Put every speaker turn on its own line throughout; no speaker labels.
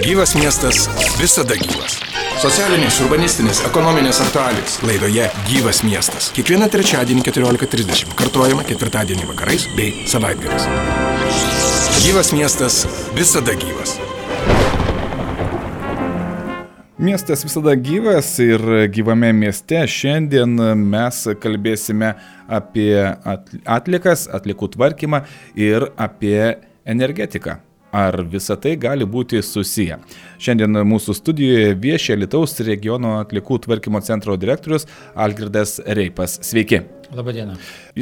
Gyvas miestas visada gyvas. Socialinės, urbanistinės, ekonominės aktualijos laidoje Gyvas miestas. Kiekvieną trečiadienį 14.30 kartuojama ketvirtadienį vakarais bei savaitgaliais. Gyvas miestas visada gyvas.
Miestas visada gyvas ir gyvame mieste šiandien mes kalbėsime apie atlikas, atlikų tvarkymą ir apie energetiką. Ar visa tai gali būti susiję? Šiandien mūsų studijoje viešia Lietuvos regiono atlikų tvarkymo centro direktorius Algirdas Reipas. Sveiki.
Labadiena.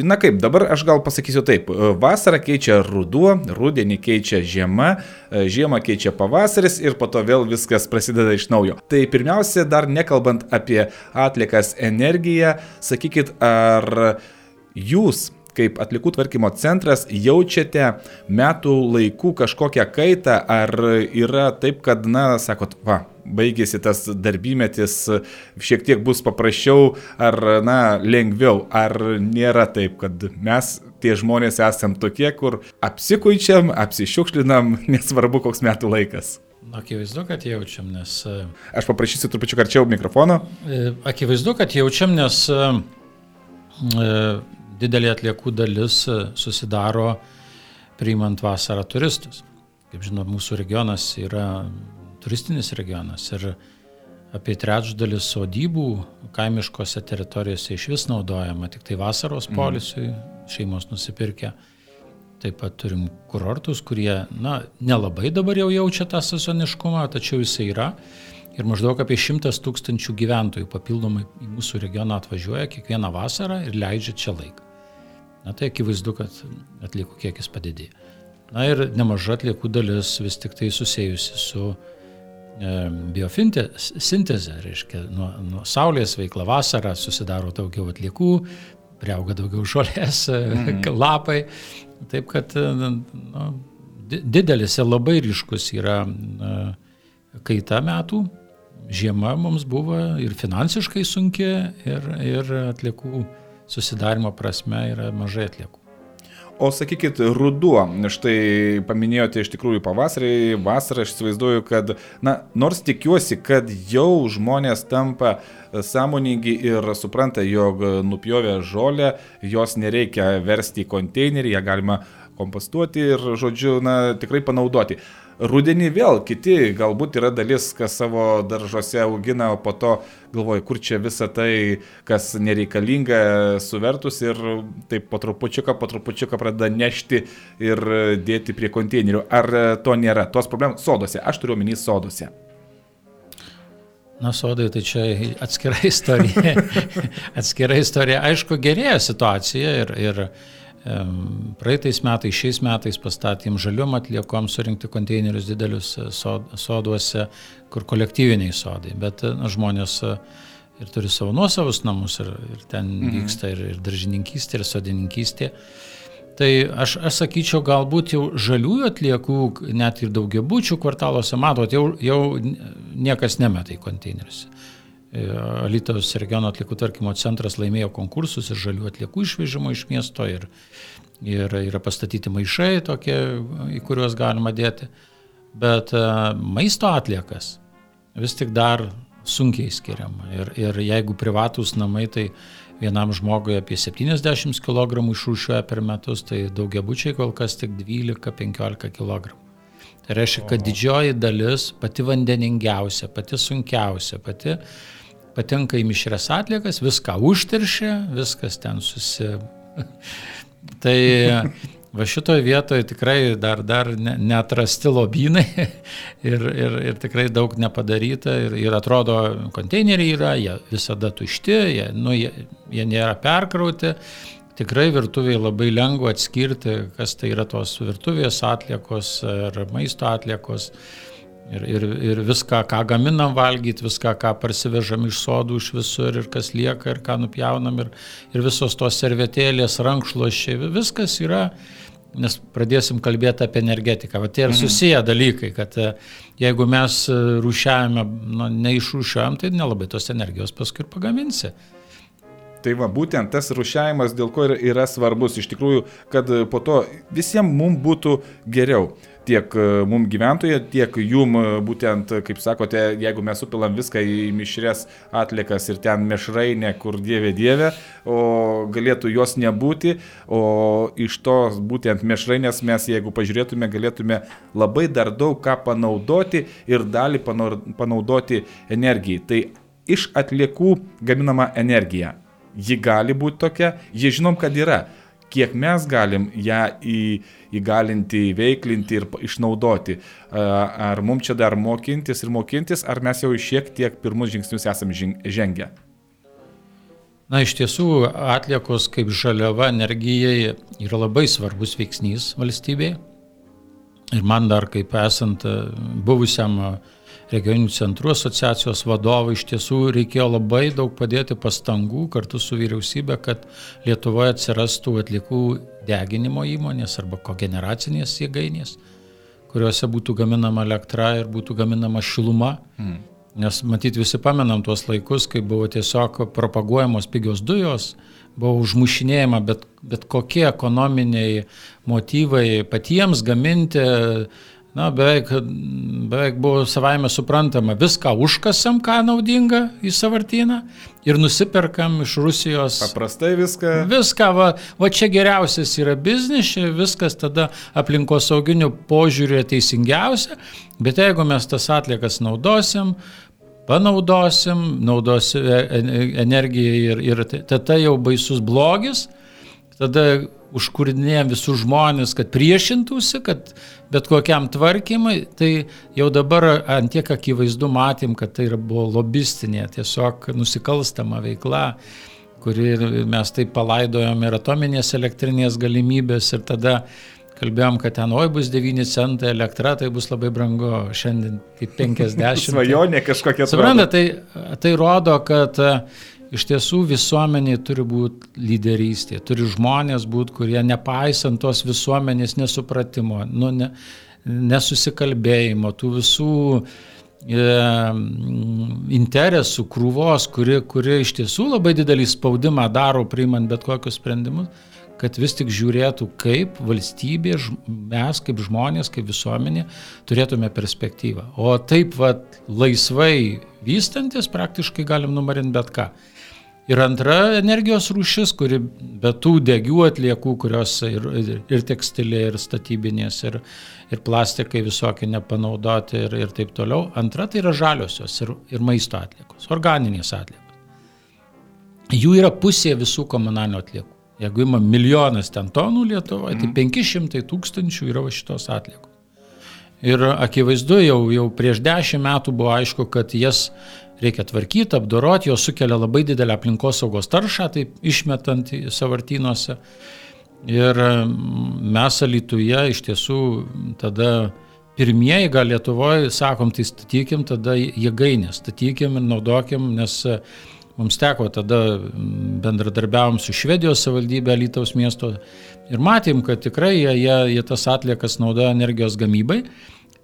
Na kaip, dabar aš gal pasakysiu taip. Vasarą keičia ruduo, rudenį keičia žiema, žiemą keičia pavasaris ir po to vėl viskas prasideda iš naujo. Tai pirmiausia, dar nekalbant apie atlikas energiją, sakykit, ar jūs kaip atlikų tvarkymo centras jaučiate metų laikų kažkokią kaitą, ar yra taip, kad, na, sakot, va, baigėsi tas darbymetis, šiek tiek bus paprasčiau ar, na, lengviau, ar nėra taip, kad mes tie žmonės esam tokie, kur apsikuičiam, apsišiukšlinam, nesvarbu koks metų laikas.
Akivaizdu, kad jaučiam, nes... E,
Aš paprašysiu trupučiu karčiau mikrofono.
E, akivaizdu, kad jaučiam, nes e, didelė atliekų dalis e, susidaro priimant vasarą turistus. Kaip žinot, mūsų regionas yra turistinis regionas ir apie trečdalis sodybų kaimiškose teritorijose iš vis naudojama tik tai vasaros mhm. polisui, mm. šeimos nusipirkę. Taip pat turim kurortus, kurie, na, nelabai dabar jau jaučia tą sezoniškumą, tačiau jisai yra. Ir maždaug apie šimtas tūkstančių gyventojų papildomai į mūsų regioną atvažiuoja kiekvieną vasarą ir leidžia čia laiką. Na tai akivaizdu, kad atliekų kiekis padidėjo. Na ir nemaža atliekų dalis vis tik tai susijusi su e, biosintezė, reiškia, nuo, nuo saulės veikla vasarą susidaro daugiau atliekų, priauga daugiau žolės, mm. lapai. Taip kad nu, didelis ir labai ryškus yra kaita metų. Žiema mums buvo ir finansiškai sunki, ir, ir atliekų susidarimo prasme yra mažai atliekų.
O sakykit, ruduo, štai paminėjote iš tikrųjų pavasarį, vasarą, aš įsivaizduoju, kad, na, nors tikiuosi, kad jau žmonės tampa sąmoningi ir supranta, jog nupjovę žolę, jos nereikia versti į konteinerį, ją galima kompostuoti ir, žodžiu, na, tikrai panaudoti. Rudenį vėl kiti, galbūt yra dalis, kas savo daržuose augina, o po to galvoja, kur čia visa tai, kas nereikalinga, suvertus ir taip po trupučiuką, po trupučiuką pradeda nešti ir dėti prie konteinerių. Ar to nėra? Tos problemos sodose, aš turiu omeny sodose.
Na, sodai tai čia atskira istorija. atskira istorija. Aišku, gerėja situacija ir, ir Praeitais metais, šiais metais pastatėm žaliom atliekom surinkti konteinerius didelius e, soduose, kur kolektyviniai sodai, bet e, na, žmonės e, ir turi savo nuosavus namus ir, ir ten mhm. vyksta ir, ir daržininkystė, ir sodininkystė. Tai aš, aš sakyčiau, galbūt jau žaliųjų atliekų, net ir daugiabučių kvartaluose, matot, jau, jau niekas nemeta į konteinerius. E, Alytaus regiono atliekų tvarkymo centras laimėjo konkursus ir žalių atliekų išvežimo iš miesto ir, ir yra pastatyti maišai tokie, į kuriuos galima dėti. Bet e, maisto atliekas vis tik dar sunkiai skiriama. Ir, ir jeigu privatus namai, tai vienam žmogui apie 70 kg išrūšiuoja per metus, tai daugiabučiai kol kas tik 12-15 kg. Tai reiškia, kad didžioji dalis, pati vandeningiausia, pati sunkiausia, pati patenka į mišres atliekas, viską užteršia, viskas ten susi... tai va šitoje vietoje tikrai dar, dar neatrasti lobynai ir, ir, ir tikrai daug nepadaryta ir, ir atrodo, konteineriai yra, jie visada tušti, jie, nu, jie, jie nėra perkrauti. Tikrai virtuviai labai lengva atskirti, kas tai yra tos virtuvės atliekos ar maisto atliekos. Ir, ir, ir viską, ką gaminam valgyti, viską, ką parsivežam iš sodų, iš visur, ir kas lieka, ir ką nupjaunam, ir, ir visos tos servetėlės, rankšluošiai, viskas yra, nes pradėsim kalbėti apie energetiką. Va, tai ir mhm. susiję dalykai, kad e, jeigu mes e, rūšiavame, nu, neišrūšiuojam, tai nelabai tos energijos paskui ir pagaminsi.
Tai va, būtent tas rušiavimas, dėl ko yra, svarbus, iš tikrųjų, kad po to visiems mums būtų geriau tiek e, mum gyventojai, tiek jum e, būtent, kaip sakote, jeigu mes supilam viską į mišrės atlikas ir ten mišrainė, kur dievė dievė, o galėtų jos nebūti, o iš tos būtent mišrainės mes, jeigu pažiūrėtume, galėtume labai dar daug ką panaudoti ir dalį panaudoti energijai. Tai iš atliekų gaminama energija. Ji gali būti tokia, jie žinom, kad yra kiek mes galim ją į, įgalinti, įveiklinti ir išnaudoti. Ar mums čia dar mokintis ir mokintis, ar mes jau šiek tiek pirmus žingsnius esame žengę?
Na, iš tiesų, atliekos kaip žaliava energijai yra labai svarbus veiksnys valstybėje. Ir man dar kaip esant buvusiam uh, regioninių centrų asociacijos vadovai iš tiesų reikėjo labai daug padėti pastangų kartu su vyriausybė, kad Lietuvoje atsirastų atlikų deginimo įmonės arba kogeneracinės jėgainės, kuriuose būtų gaminama elektra ir būtų gaminama šiluma. Mm. Nes matyt visi pamenam tuos laikus, kai buvo tiesiog propaguojamos pigios dujos, buvo užmušinėjama bet, bet kokie ekonominiai motyvai patiems gaminti na, beveik, beveik buvo savaime suprantama, viską užkasam, ką naudinga į savartyną ir nusiperkam iš Rusijos.
Paprastai viską.
Viską, va, va čia geriausias yra biznis, čia viskas tada aplinkosauginių požiūrių teisingiausia, bet jeigu mes tas atliekas naudosim, panaudosim, naudosim e, e, energiją ir, ir tada jau baisus blogis, tada užkūrinėjom visus žmonės, kad priešintųsi, kad bet kokiam tvarkymui, tai jau dabar antiek akivaizdu matėm, kad tai buvo lobistinė, tiesiog nusikalstama veikla kuri mes taip palaidojom ir atominės elektrinės galimybės ir tada kalbėjom, kad ten oi bus 9 centai elektra, tai bus labai brangu, šiandien kaip 50.
Svajonė kažkokia.
Suprantate, tai, tai rodo, kad Iš tiesų visuomeniai turi būti lyderystė, turi žmonės būti, kurie nepaisant tos visuomenės nesupratimo, nu, ne, nesusikalbėjimo, tų visų e, interesų krūvos, kuri, kuri iš tiesų labai didelį spaudimą daro priimant bet kokius sprendimus, kad vis tik žiūrėtų, kaip valstybė, mes kaip žmonės, kaip visuomenė turėtume perspektyvą. O taip vat, laisvai vystantis praktiškai galim numarinti bet ką. Ir antra energijos rūšis, kuri be tų degių atliekų, kurios ir, ir, tekstilė, ir statybinės, ir, ir plastikai visokie nepanaudoti ir, ir taip toliau. Antra tai yra žaliosios ir, ir maisto atliekos, organinės atliekos. Jų yra pusė visų komunalinių atliekų. Jeigu ima milijonas ten tonų Lietuvoje, tai 500 mhm. tūkstančių yra šitos atliekos. Ir akivaizdu, jau, jau prieš dešimt metų buvo aišku, kad jas reikia tvarkyti, apdoroti, jos sukelia labai didelę aplinkosaugos taršą, taip išmetant savartynuose. Ir mes Alituje iš tiesų tada pirmieji gal Lietuvoje sakom, tai statykim tada jėgainę, statykim ir naudokim, nes e, mums teko tada bendradarbiavom su Švedijos savivaldybė Alitaus miesto ir matėm, kad tikrai jie, jie, jie tas atliekas naudoja energijos gamybai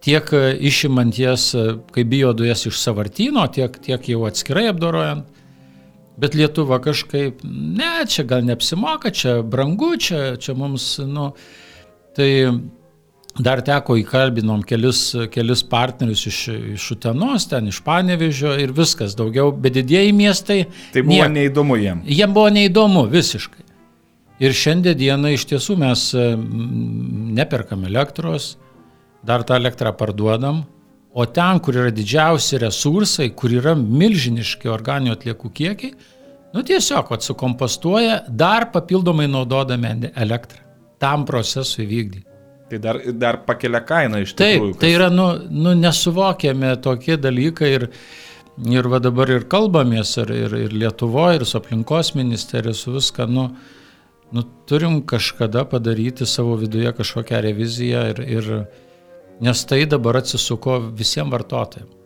tiek e, išimant jas e, kaip biodujas iš savartino, tiek, tiek jau atskirai apdorojant. Bet Lietuva kažkaip, ne, čia gal neapsimoka, čia brangu, čia, čia mums, nu, tai dar teko įkalbinom kelis, kelis partnerius iš, iš Utenos, ten iš Panevežio ir viskas, daugiau, bet didieji miestai.
Tai buvo niek, neįdomu jiem.
Jiem buvo neįdomu visiškai. Ir šiandien dieną iš tiesų mes neperkam elektros, dar tą elektrą parduodam, o ten, kur yra didžiausi resursai, kur yra milžiniški organinių atliekų kiekiai, nu tiesiog atsikompostuoja dar papildomai naudodami elektrą tam procesui vykdyti.
Tai dar, dar pakelia kainą iš tikrųjų.
Taip, kas... tai yra, nu, nu, nesuvokiami tokie dalykai ir, ir va dabar ir kalbamės ir, ir, ir Lietuvoje, ir su aplinkos ministerija, su viską, nu, nu, turim kažkada padaryti savo viduje kažkokią reviziją ir, ir, nes tai dabar atsisuko visiems vartotojams.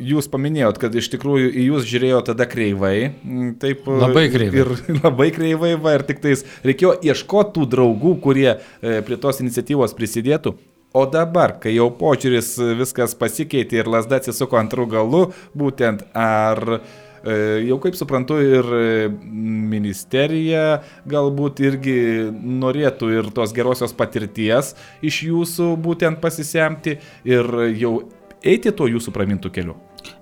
Jūs paminėjot, kad iš tikrųjų į jūs žiūrėjo tada kreivai.
Mm, taip, labai kreivai.
Ir labai kreivai, va, ir tik tais reikėjo ieškoti tų draugų, kurie e, prie tos iniciatyvos prisidėtų. O dabar, kai jau požiūris viskas pasikeitė ir lasda atsisuko antrų galų, būtent ar E, jau kaip suprantu, ir ministerija galbūt irgi norėtų ir tos gerosios patirties iš jūsų būtent pasisemti ir jau eiti tuo jūsų pramintų keliu.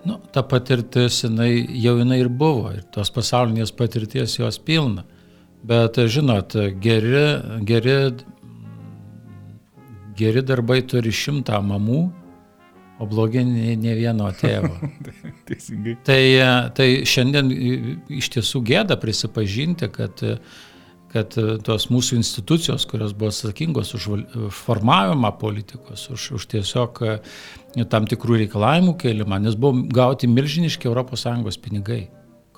Nu, ta patirtis, jinai, jau jinai ir buvo, ir tos pasaulinės patirties jos pilna. Bet, žinot, geri, geri, geri darbai turi šimtą mamų, o blogi ne, vieno tėvo.
Teisingai.
Tai, tai šiandien iš tiesų gėda prisipažinti, kad, kad tos mūsų institucijos, kurios buvo atsakingos už formavimą politikos, už, už tiesiog tam tikrų reikalavimų kėlimą, nes buvo gauti milžiniški ES pinigai,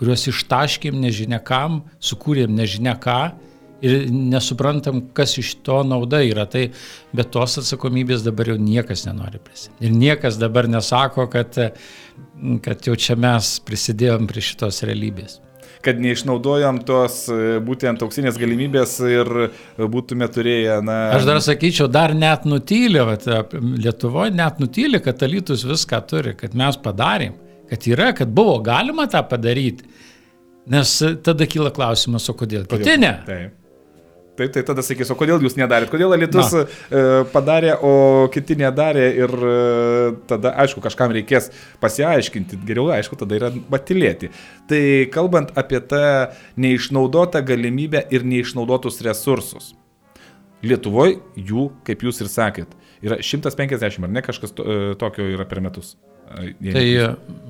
kuriuos ištaškėm nežinia kam, sukūrėm nežinia ką ir nesuprantam, kas iš to nauda yra. Tai bet tos atsakomybės dabar jau niekas nenori prisimti. Ir niekas dabar nesako, kad, kad jau čia mes prisidėjom prie šitos realybės
kad neišnaudojam tos būtent auksinės galimybės ir būtume turėję, na...
Aš dar sakyčiau, dar net nutylė, Lietuvoje net nutylė, kad Alytus viską turi, kad mes padarėm, kad yra, kad buvo galima tą padaryti. Nes tada kyla klausimas, o kodėl? kodėl? Kiti ne. Taip.
Taip, tai tada sakys, o kodėl jūs nedarėt, kodėl Alitus Na. E, padarė, o kiti nedarė ir e, tada, aišku, kažkam reikės pasiaiškinti, geriau, aišku, tada yra batilėti. Tai kalbant apie tą neišnaudotą galimybę ir neišnaudotus resursus. Lietuvoje jų, kaip jūs ir sakėt, yra 150 ar ne kažkas to, e, tokio yra per metus.
Jei tai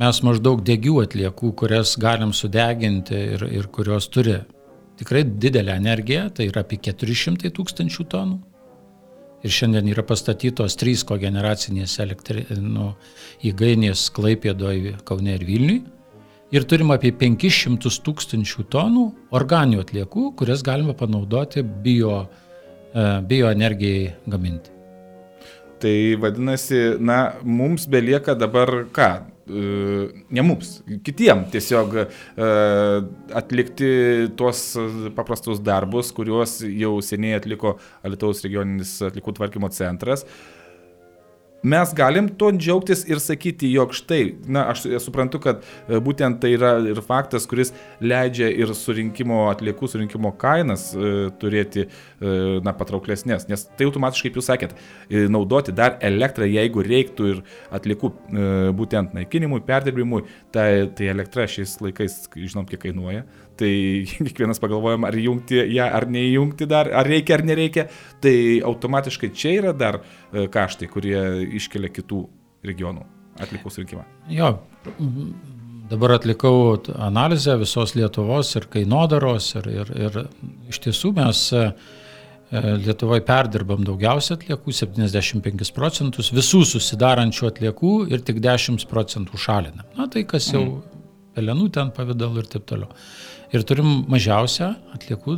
mes maždaug degių atliekų, kurias galim sudeginti ir, ir kurios turi tikrai didelę energiją, tai yra apie 400 tūkstančių tonų. Ir šiandien yra pastatytos trys kogeneracinės elektri... nu, įgainės Klaipėdoje, Kaune ir Vilniui. Ir turim apie 500 tūkstančių tonų organinių atliekų, kurias galima panaudoti bio, e, bioenergijai gaminti.
Tai vadinasi, na, mums belieka dabar ką? Ne mums, kitiem tiesiog atlikti tuos paprastus darbus, kuriuos jau seniai atliko Alitaus regioninis atlikų tvarkymo centras mes galim tuo džiaugtis ir sakyti, jog štai, na, aš suprantu, kad e, būtent tai yra ir faktas, kuris leidžia ir surinkimo atliekų surinkimo kainas e, turėti, e, na, patrauklesnės, nes tai automatiškai, kaip jūs sakėt, e, naudoti dar elektrą, jeigu reiktų ir atliekų e, būtent naikinimui, perdirbimui, tai, tai elektra šiais laikais, žinom, kiek kainuoja, tai kiekvienas pagalvojam, ar jungti ją, ar neįjungti dar, ar reikia, ar nereikia, tai automatiškai čia yra dar e, kaštai, kurie iškelia kitų regionų atlikų surinkimą.
Jo, dabar atlikau analizę visos Lietuvos ir kainodaros ir, ir, ir iš tiesų mes e, Lietuvoje perdirbam daugiausia atliekų, 75 procentus visų susidarančių atliekų ir tik 10 procentų šalinam. Na tai kas jau mm. pelenų ten pavydalu ir taip toliau ir turim mažiausią atliekų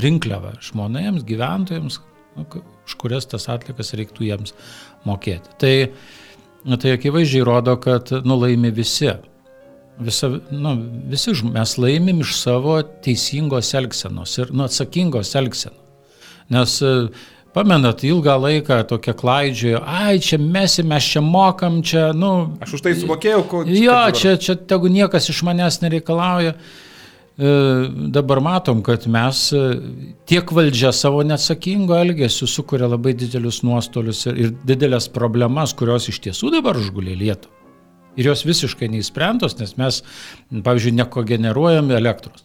rinkliavą žmonėms, gyventojams, nu, už kurias tas atlikas reiktų jiems mokėti. Tai, nu, tai akivaizdžiai rodo, kad nulaimi visi. Visa, nu, visi mes laimim iš savo teisingos elgsenos ir nu, atsakingos elgsenos. Nes Pamenat, ilgą laiką tokia klaidžiojo, ai, čia mes, mes čia mokam, čia, nu...
Aš už tai sumokėjau, ko...
Jo, čia, čia tegu niekas iš manęs nereikalauja. E, dabar matom, kad mes e, tiek valdžia savo neatsakingo elgesiu sukuria labai didelius nuostolius ir, ir didelės problemas, kurios iš tiesų dabar užgulė Lietuvą. Ir jos visiškai neįsprendos, nes mes, pavyzdžiui, nekogeneruojame elektros.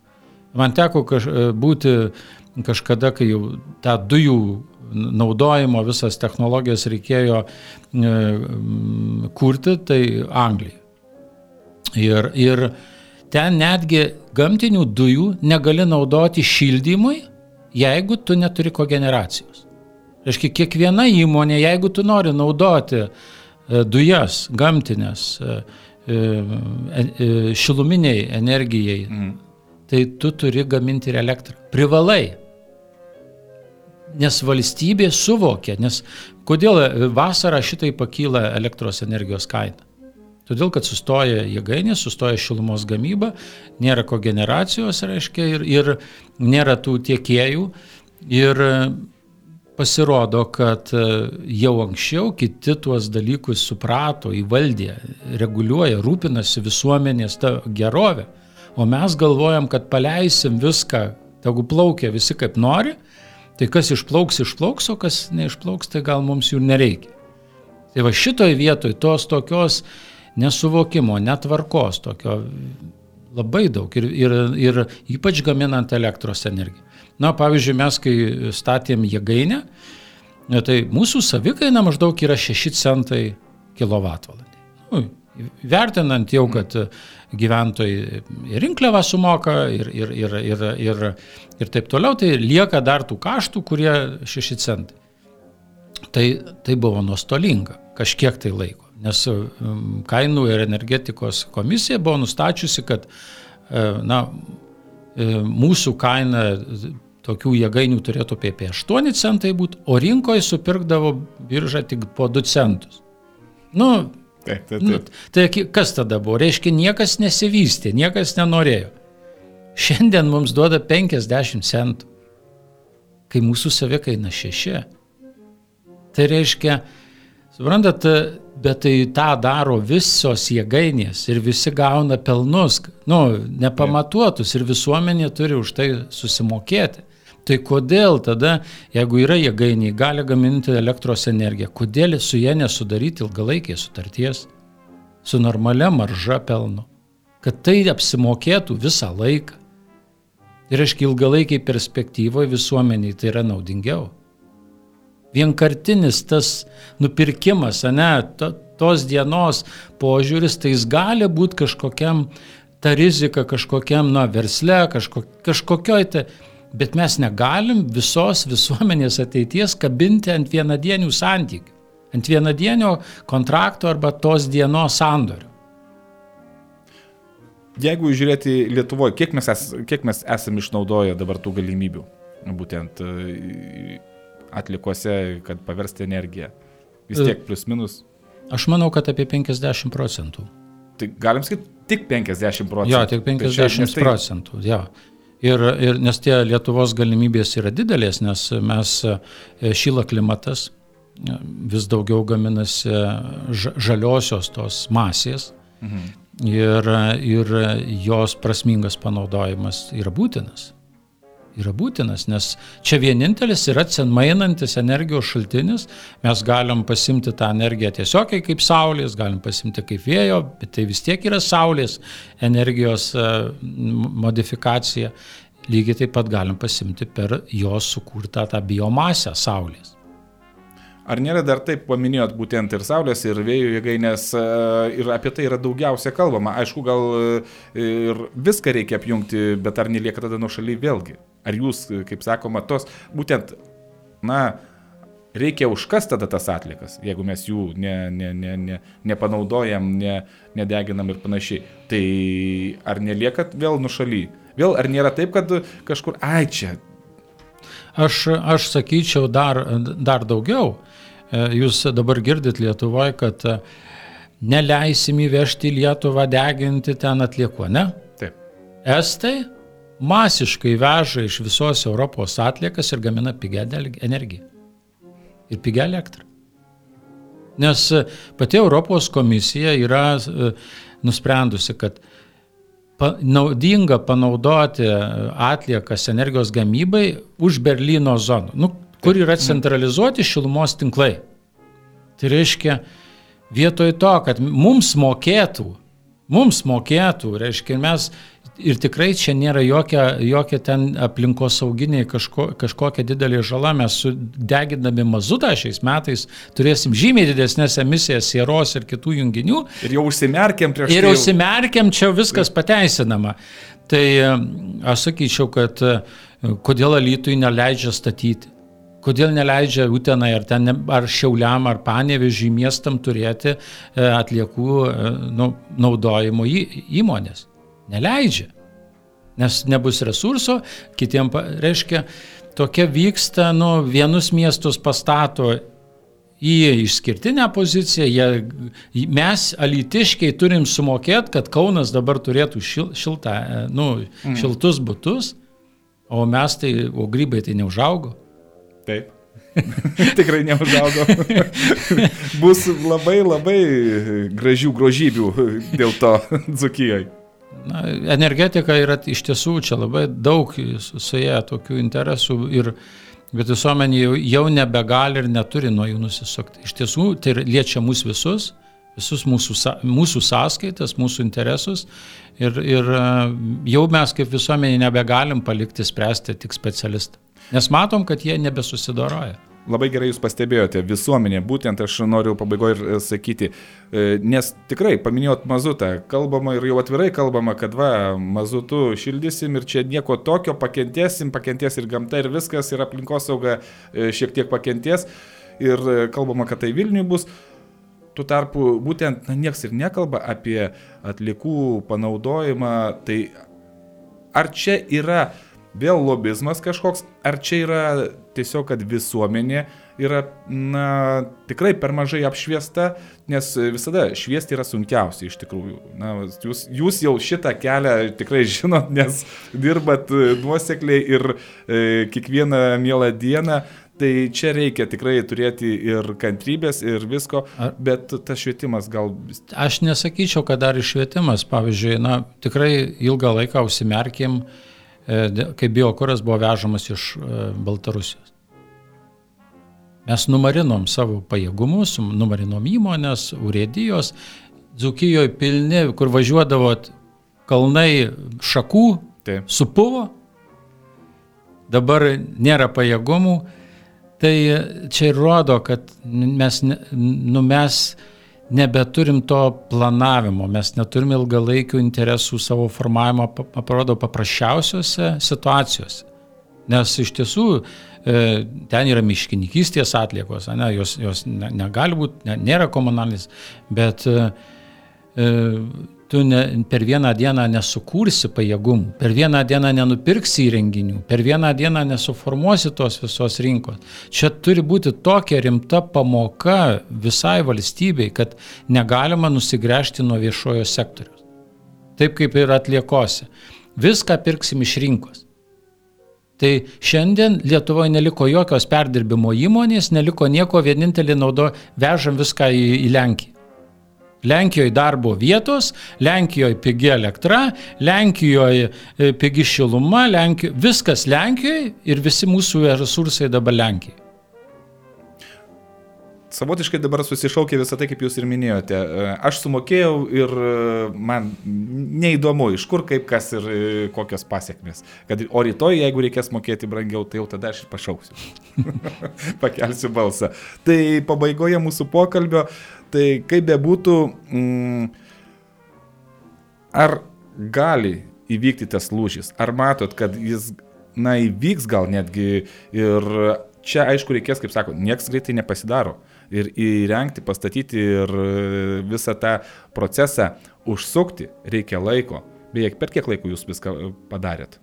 Man teko kaž, e, būti kažkada, kai jau tą dujų naudojimo visas technologijas reikėjo e, kurti, tai Anglija. Ir, ir ten netgi gamtinių dujų negali naudoti šildymui, jeigu tu neturi kogeneracijos. Reiškia, kiekviena įmonė, jeigu tu nori naudoti e, dujas gamtinės e, e, šiluminiai energijai, mm. tai tu turi gaminti ir elektrą. Privalai. Nes valstybė suvokia, nes kodėl vasarą šitai pakyla elektros energijos kaina. Todėl, kad sustoja jėgainė, sustoja šilumos gamyba, nėra kogeneracijos, reiškia, ir, ir nėra tų tiekėjų. Ir pasirodo, kad e, jau anksčiau kiti tuos dalykus suprato, įvaldė, reguliuoja, rūpinasi visuomenės tą gerovę. O mes galvojam, kad paleisim viską, tegu plaukia visi kaip nori, tai kas išplauks, išplauks, o kas neišplauks, tai gal mums jų nereikia. Tai va šitoj vietoj tos tokios nesuvokimo, netvarkos, tokio labai daug ir, ir, ir ypač gaminant elektros energiją. Na, pavyzdžiui, mes kai statėm jėgainę, tai mūsų savikaina maždaug yra 6 centai kilovatvalandį. Nu, vertinant jau, kad gyventojai ir rinkliavą sumoka ir, ir, ir, ir, ir, ir taip toliau, tai lieka dar tų kaštų, kurie 6 centai. Tai, tai buvo nuostolinga kažkiek tai laiko, nes um, kainų ir energetikos komisija buvo nustačiusi, kad e, na, e, mūsų kaina tokių jėgainių turėtų apie 8 centai būti, o rinkoje supirkdavo biržą tik po 2 centus. Nu, taip, taip, taip. Nu, tai kas tada buvo? Reiškia, niekas nesivystė, niekas nenorėjo. Šiandien mums duoda 50 centų, kai mūsų savikaina 6. Tai reiškia, suprantat, bet tai tą daro visos jėgainės ir visi gauna pelnus, nu, nepamatuotus ir visuomenė turi už tai susimokėti. Tai kodėl tada, jeigu yra jėgainiai, gali gaminti elektros energiją, kodėl su jie nesudaryti ilgalaikės sutarties su normalia marža pelno, kad tai apsimokėtų visą laiką. Ir aiškiai ilgalaikiai perspektyvoje visuomeniai tai yra naudingiau. Vienkartinis tas nupirkimas, ne, to, tos dienos požiūris, tai jis gali būti kažkokiam, ta rizika kažkokiam, na, versle, kažko, kažkokioj tai bet mes negalim visos visuomenės ateities kabinti ant vienadienių santykių, ant vienadienio kontrakto arba tos dienos sandorio.
Jeigu žiūrėti Lietuvoje, kiek mes, es, kiek mes esame išnaudoję dabar tų galimybių, būtent atlikose, kad paversti energiją, vis tiek plus minus.
Aš manau, kad apie 50 procentų.
Tai galim sakyti tik 50 procentų.
Jo, tik 50 tai... procentų. Jo. Ir, ir nes tie Lietuvos galimybės yra didelės, nes mes e, šyla klimatas, e, vis daugiau gaminasi žaliosios tos masės mhm. ir, ir jos prasmingas panaudojimas yra būtinas yra būtinas, nes čia vienintelis yra atsinmainantis energijos šaltinis, mes galim pasimti tą energiją tiesiog kaip saulės, galim pasimti kaip vėjo, bet tai vis tiek yra saulės energijos e, modifikacija. Lygiai taip pat galim pasimti per jos sukurtą tą biomasę saulės.
Ar nėra dar taip paminėjot būtent ir Saulės, ir vėjo jėgainės, e, ir apie tai yra daugiausia kalbama. Aišku, gal e, ir viską reikia apjungti, bet ar nelieka tada nuo šaly vėlgi? Ar jūs, kaip sakoma, tos būtent, na, reikia užkas tada tas atlikas, jeigu mes jų ne, ne, ne, ne, nepanaudojam, ne, nedeginam ir panašiai. Tai ar neliekat vėl nušaly? Vėl ar nėra taip, kad kažkur, ai čia.
Aš, aš sakyčiau dar, dar daugiau. E, jūs dabar girdit Lietuvoje, kad e, neleisim įvežti Lietuvą deginti ten atlieko, ne?
Taip.
Estai masiškai veža iš visos Europos atliekas ir gamina pigę energiją. Ir pigę elektrą. Nes e, pati Europos komisija yra nusprendusi, kad naudinga panaudoti atliekas energijos gamybai už Berlyno zonų. Nu, kur yra centralizuoti šilumos tinklai. Tai reiškia, vietoj to, kad mums mokėtų, mums mokėtų, reiškia, mes ir tikrai čia nėra jokia, jokia ten aplinkosauginiai kažko, kažkokia didelė žala, mes sudegindami mazutą šiais metais turėsim žymiai didesnės emisijas sieros ir kitų junginių.
Ir jau užsimerkiam prieš tai.
Ir jau užsimerkiam, čia viskas pateisinama. Tai aš sakyčiau, kad kodėl Alytui neleidžia statyti. Kodėl neleidžia Utenai ar, ten, ar Šiauliam ar Panevežiui miestam turėti e, atliekų e, nu, naudojimo įmonės? Neleidžia. Nes nebus resurso, kitiem, reiškia, tokia vyksta, nu, vienus miestus pastato į išskirtinę poziciją, jie, mes alitiškiai turim sumokėti, kad Kaunas dabar turėtų šil, šiltą, e, nu, šiltus būtus, o mes tai, o grybai tai neužaugo.
Taip. Tikrai neužaugo. Bus labai labai gražių grožybių dėl to Dzukijoje.
Na, energetika yra iš tiesų čia labai daug su ją tokių interesų ir bet visuomenė jau, jau nebegali ir neturi nuo jų nusisukti. Iš tiesų tai liečia mus visus, visus mūsų, mūsų sąskaitas, mūsų interesus ir, ir e, jau mes kaip visuomenė nebegalim palikti spręsti tik specialistą. Nes matom, kad jie nebesusidoroja.
Labai gerai jūs pastebėjote, visuomenė, būtent aš noriu pabaigoje ir e, sakyti, e, nes tikrai paminėjot mazutą, kalbama ir jau atvirai kalbama, kad va, mazutų šildysim ir čia nieko tokio, pakentėsim, pakentės ir gamta ir viskas, ir aplinkosauga e, šiek tiek pakentės ir kalbama, kad tai Vilniui bus. Tuo tarpu būtent na, nieks ir nekalba apie atlikų panaudojimą, tai ar čia yra vėl lobizmas kažkoks, ar čia yra tiesiog, kad visuomenė yra, na, tikrai per mažai apšviesta, nes visada šviesti yra sunkiausia iš tikrųjų. Na, jūs, jūs jau šitą kelią tikrai žinot, nes dirbat nuosekliai ir e, kiekvieną mielą dieną. Tai čia reikia tikrai turėti ir kantrybės, ir visko, bet tas švietimas gal...
Aš nesakyčiau, kad dar iššvietimas, pavyzdžiui, na, tikrai ilgą laiką užsimerkim, uh, E, kai biokuras buvo vežamas iš e, Baltarusijos. Mes numarinom savo pajėgumus, numarinom įmonės, urėdijos, Dzukijoje pilni, kur važiuodavo kalnai šakų, Taip. supuvo, dabar nėra pajėgumų, tai čia ir rodo, kad mes, nu, mes nebeturim to planavimo, mes neturim ilgalaikių interesų savo formavimo, atrodo, paprasčiausiose situacijose. Nes iš tiesų e, ten yra miškininkystės atliekos, ne, jos, jos negali būti, ne, nėra komunalis, bet e, e tu ne, per vieną dieną nesukursi pajėgumų, per vieną dieną nenupirksi įrenginių, per vieną dieną nesuformuosi tos visos rinkos. Čia turi būti tokia rimta pamoka visai valstybei, kad negalima nusigręžti nuo viešojo sektoriaus. Taip kaip ir atliekose. Viską pirksim iš rinkos. Tai šiandien Lietuvoje neliko jokios perdirbimo įmonės, neliko nieko, vienintelį naudo vežam viską į, į Lenkiją. Lenkijoje darbo vietos, Lenkijoje pigi elektra, Lenkijoje e, pigi šiluma, Lenkijoje, viskas Lenkijoje ir visi mūsų resursai dabar Lenkijoje.
Savotiškai dabar susišaukė visą tai, kaip jūs ir minėjote. E, aš sumokėjau ir e, man neįdomu, iš kur, kaip, kas ir kokios pasiekmes. Kad, o rytoj, jeigu reikės mokėti brangiau, tai jau tada aš ir pašauksiu. Pakelsiu balsą. Tai pabaigoje mūsų pokalbio uh, Tai kaip bebūtų, mm, ar gali įvykti tas lūžis? Ar matot, kad jis, na, įvyks gal netgi ir čia, aišku, reikės, kaip sako, nieks greitai nepasidaro. Ir įrengti, pastatyti ir visą tą procesą užsukti reikia laiko. Beje, per kiek laiko jūs viską padarėt?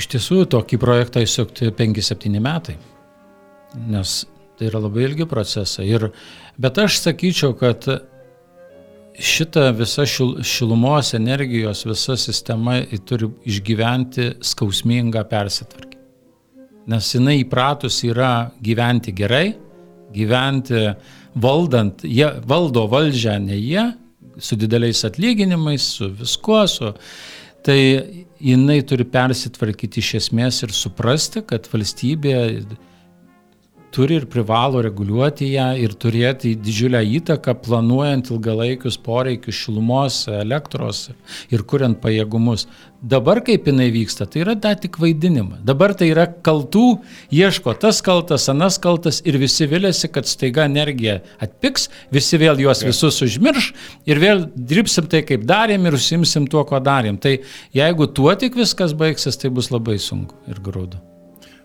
Iš tiesų, tokį projektą įsukti 5-7 metai. Nes Tai yra labai ilgi procesai. Ir, bet aš sakyčiau, kad šita visa šil, šilumos energijos, visa sistema turi išgyventi skausmingą persitvarkymą. Nes jinai įpratus yra gyventi gerai, gyventi valdant, jie valdo valdžią, ne jie, su dideliais atlyginimais, su viskuo, su... Tai jinai turi persitvarkyti iš esmės ir suprasti, kad valstybė turi ir privalo reguliuoti ją ir turėti didžiulę įtaką planuojant ilgalaikius poreikius šilumos, elektros ir kuriant pajėgumus. Dabar kaip jinai vyksta, tai yra dar tik vaidinimas. Dabar tai yra kaltų, ieško tas kaltas, anas kaltas ir visi vilėsi, kad staiga energija atpiks, visi vėl juos visus užmirš ir vėl dirbsim tai, kaip darėm ir užsimsim tuo, ko darėm. Tai jeigu tuo tik viskas baigsis, tai bus labai sunku ir graudu.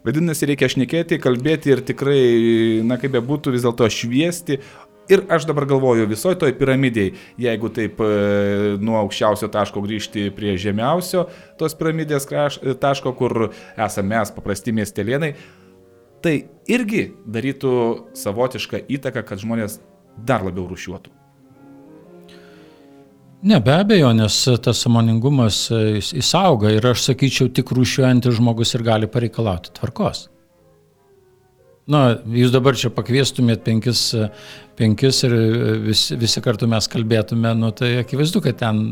Vadinasi, reikia šnekėti, kalbėti ir tikrai, na kaip be būtų, vis dėlto šviesti. Ir aš dabar galvoju, visoje toj piramidėje, jeigu taip e, nuo aukščiausio taško grįžti prie žemiausio tos piramidės kraš, taško, kur esame mes, paprasti miestelėnai, tai irgi darytų savotišką įtaką, kad žmonės dar labiau rušiuotų.
Ne, be abejo, nes tas samoningumas įsauga ir aš sakyčiau, tik rūšiuojantis žmogus ir gali pareikalauti tvarkos. Na, jūs dabar čia pakviestumėt penkis, penkis ir visi, visi kartu mes kalbėtume, nu, tai akivaizdu, kad ten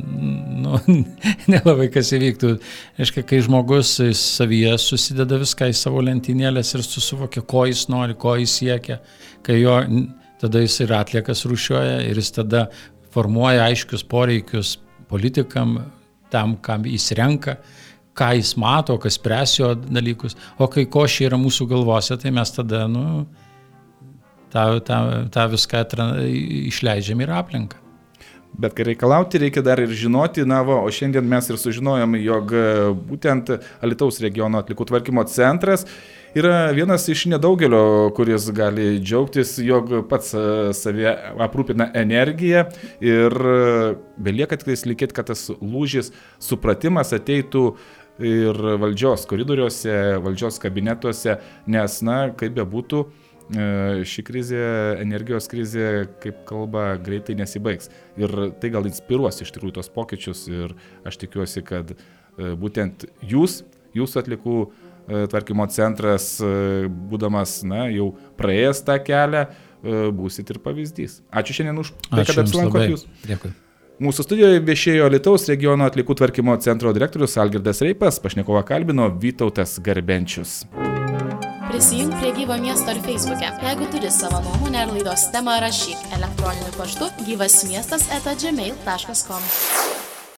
nu, nelabai kas įvyktų. Aiškiai, kai žmogus savyje susideda viską į savo lentynėlės ir susivokia, ko jis nori, ko jis siekia, kai jo tada jis ir atliekas rušiuoja ir jis tada formuoja aiškius poreikius politikam, tam, kam jis renka ką jis mato, kas spręs jo dalykus, o kai košė yra mūsų galvose, tai mes tada, nu, tą, tą, tą viską išleidžiam ir aplinką.
Bet kai reikalauti, reikia dar ir žinoti, na, va, o šiandien mes ir sužinojom, jog būtent Alitaus regiono atlikų tvarkymo centras yra vienas iš nedaugelio, kuris gali džiaugtis, jog pats e, savie aprūpina energiją ir e, belieka tik likėti, kad tas lūžis, supratimas ateitų ir valdžios koridoriuose, valdžios kabinetuose, nes, na, kaip bebūtų, e, ši krizė, energijos krizė, kaip kalba, greitai nesibaigs. Ir tai gal inspiruos iš tikrųjų tos pokyčius ir aš tikiuosi, kad būtent jūs, jūsų atlikų e, tvarkymo centras, būdamas, na, jau praėjęs tą kelią, būsit ir pavyzdys. Ačiū šiandien už tai, kad apsilankot jūs.
Dėkui.
Mūsų studijoje viešėjo Lietuvos regiono atlikų tvarkymo centro direktorius Algirdas Reipas, pašnekovą kalbino Vytautas Garbenčius.
Prisijung prie gyvo miesto ir Facebook'e. Jeigu turi savo nuomonę ar laidos temą, rašyk elektroniniu paštu gyvasmiestas eta gmail.com.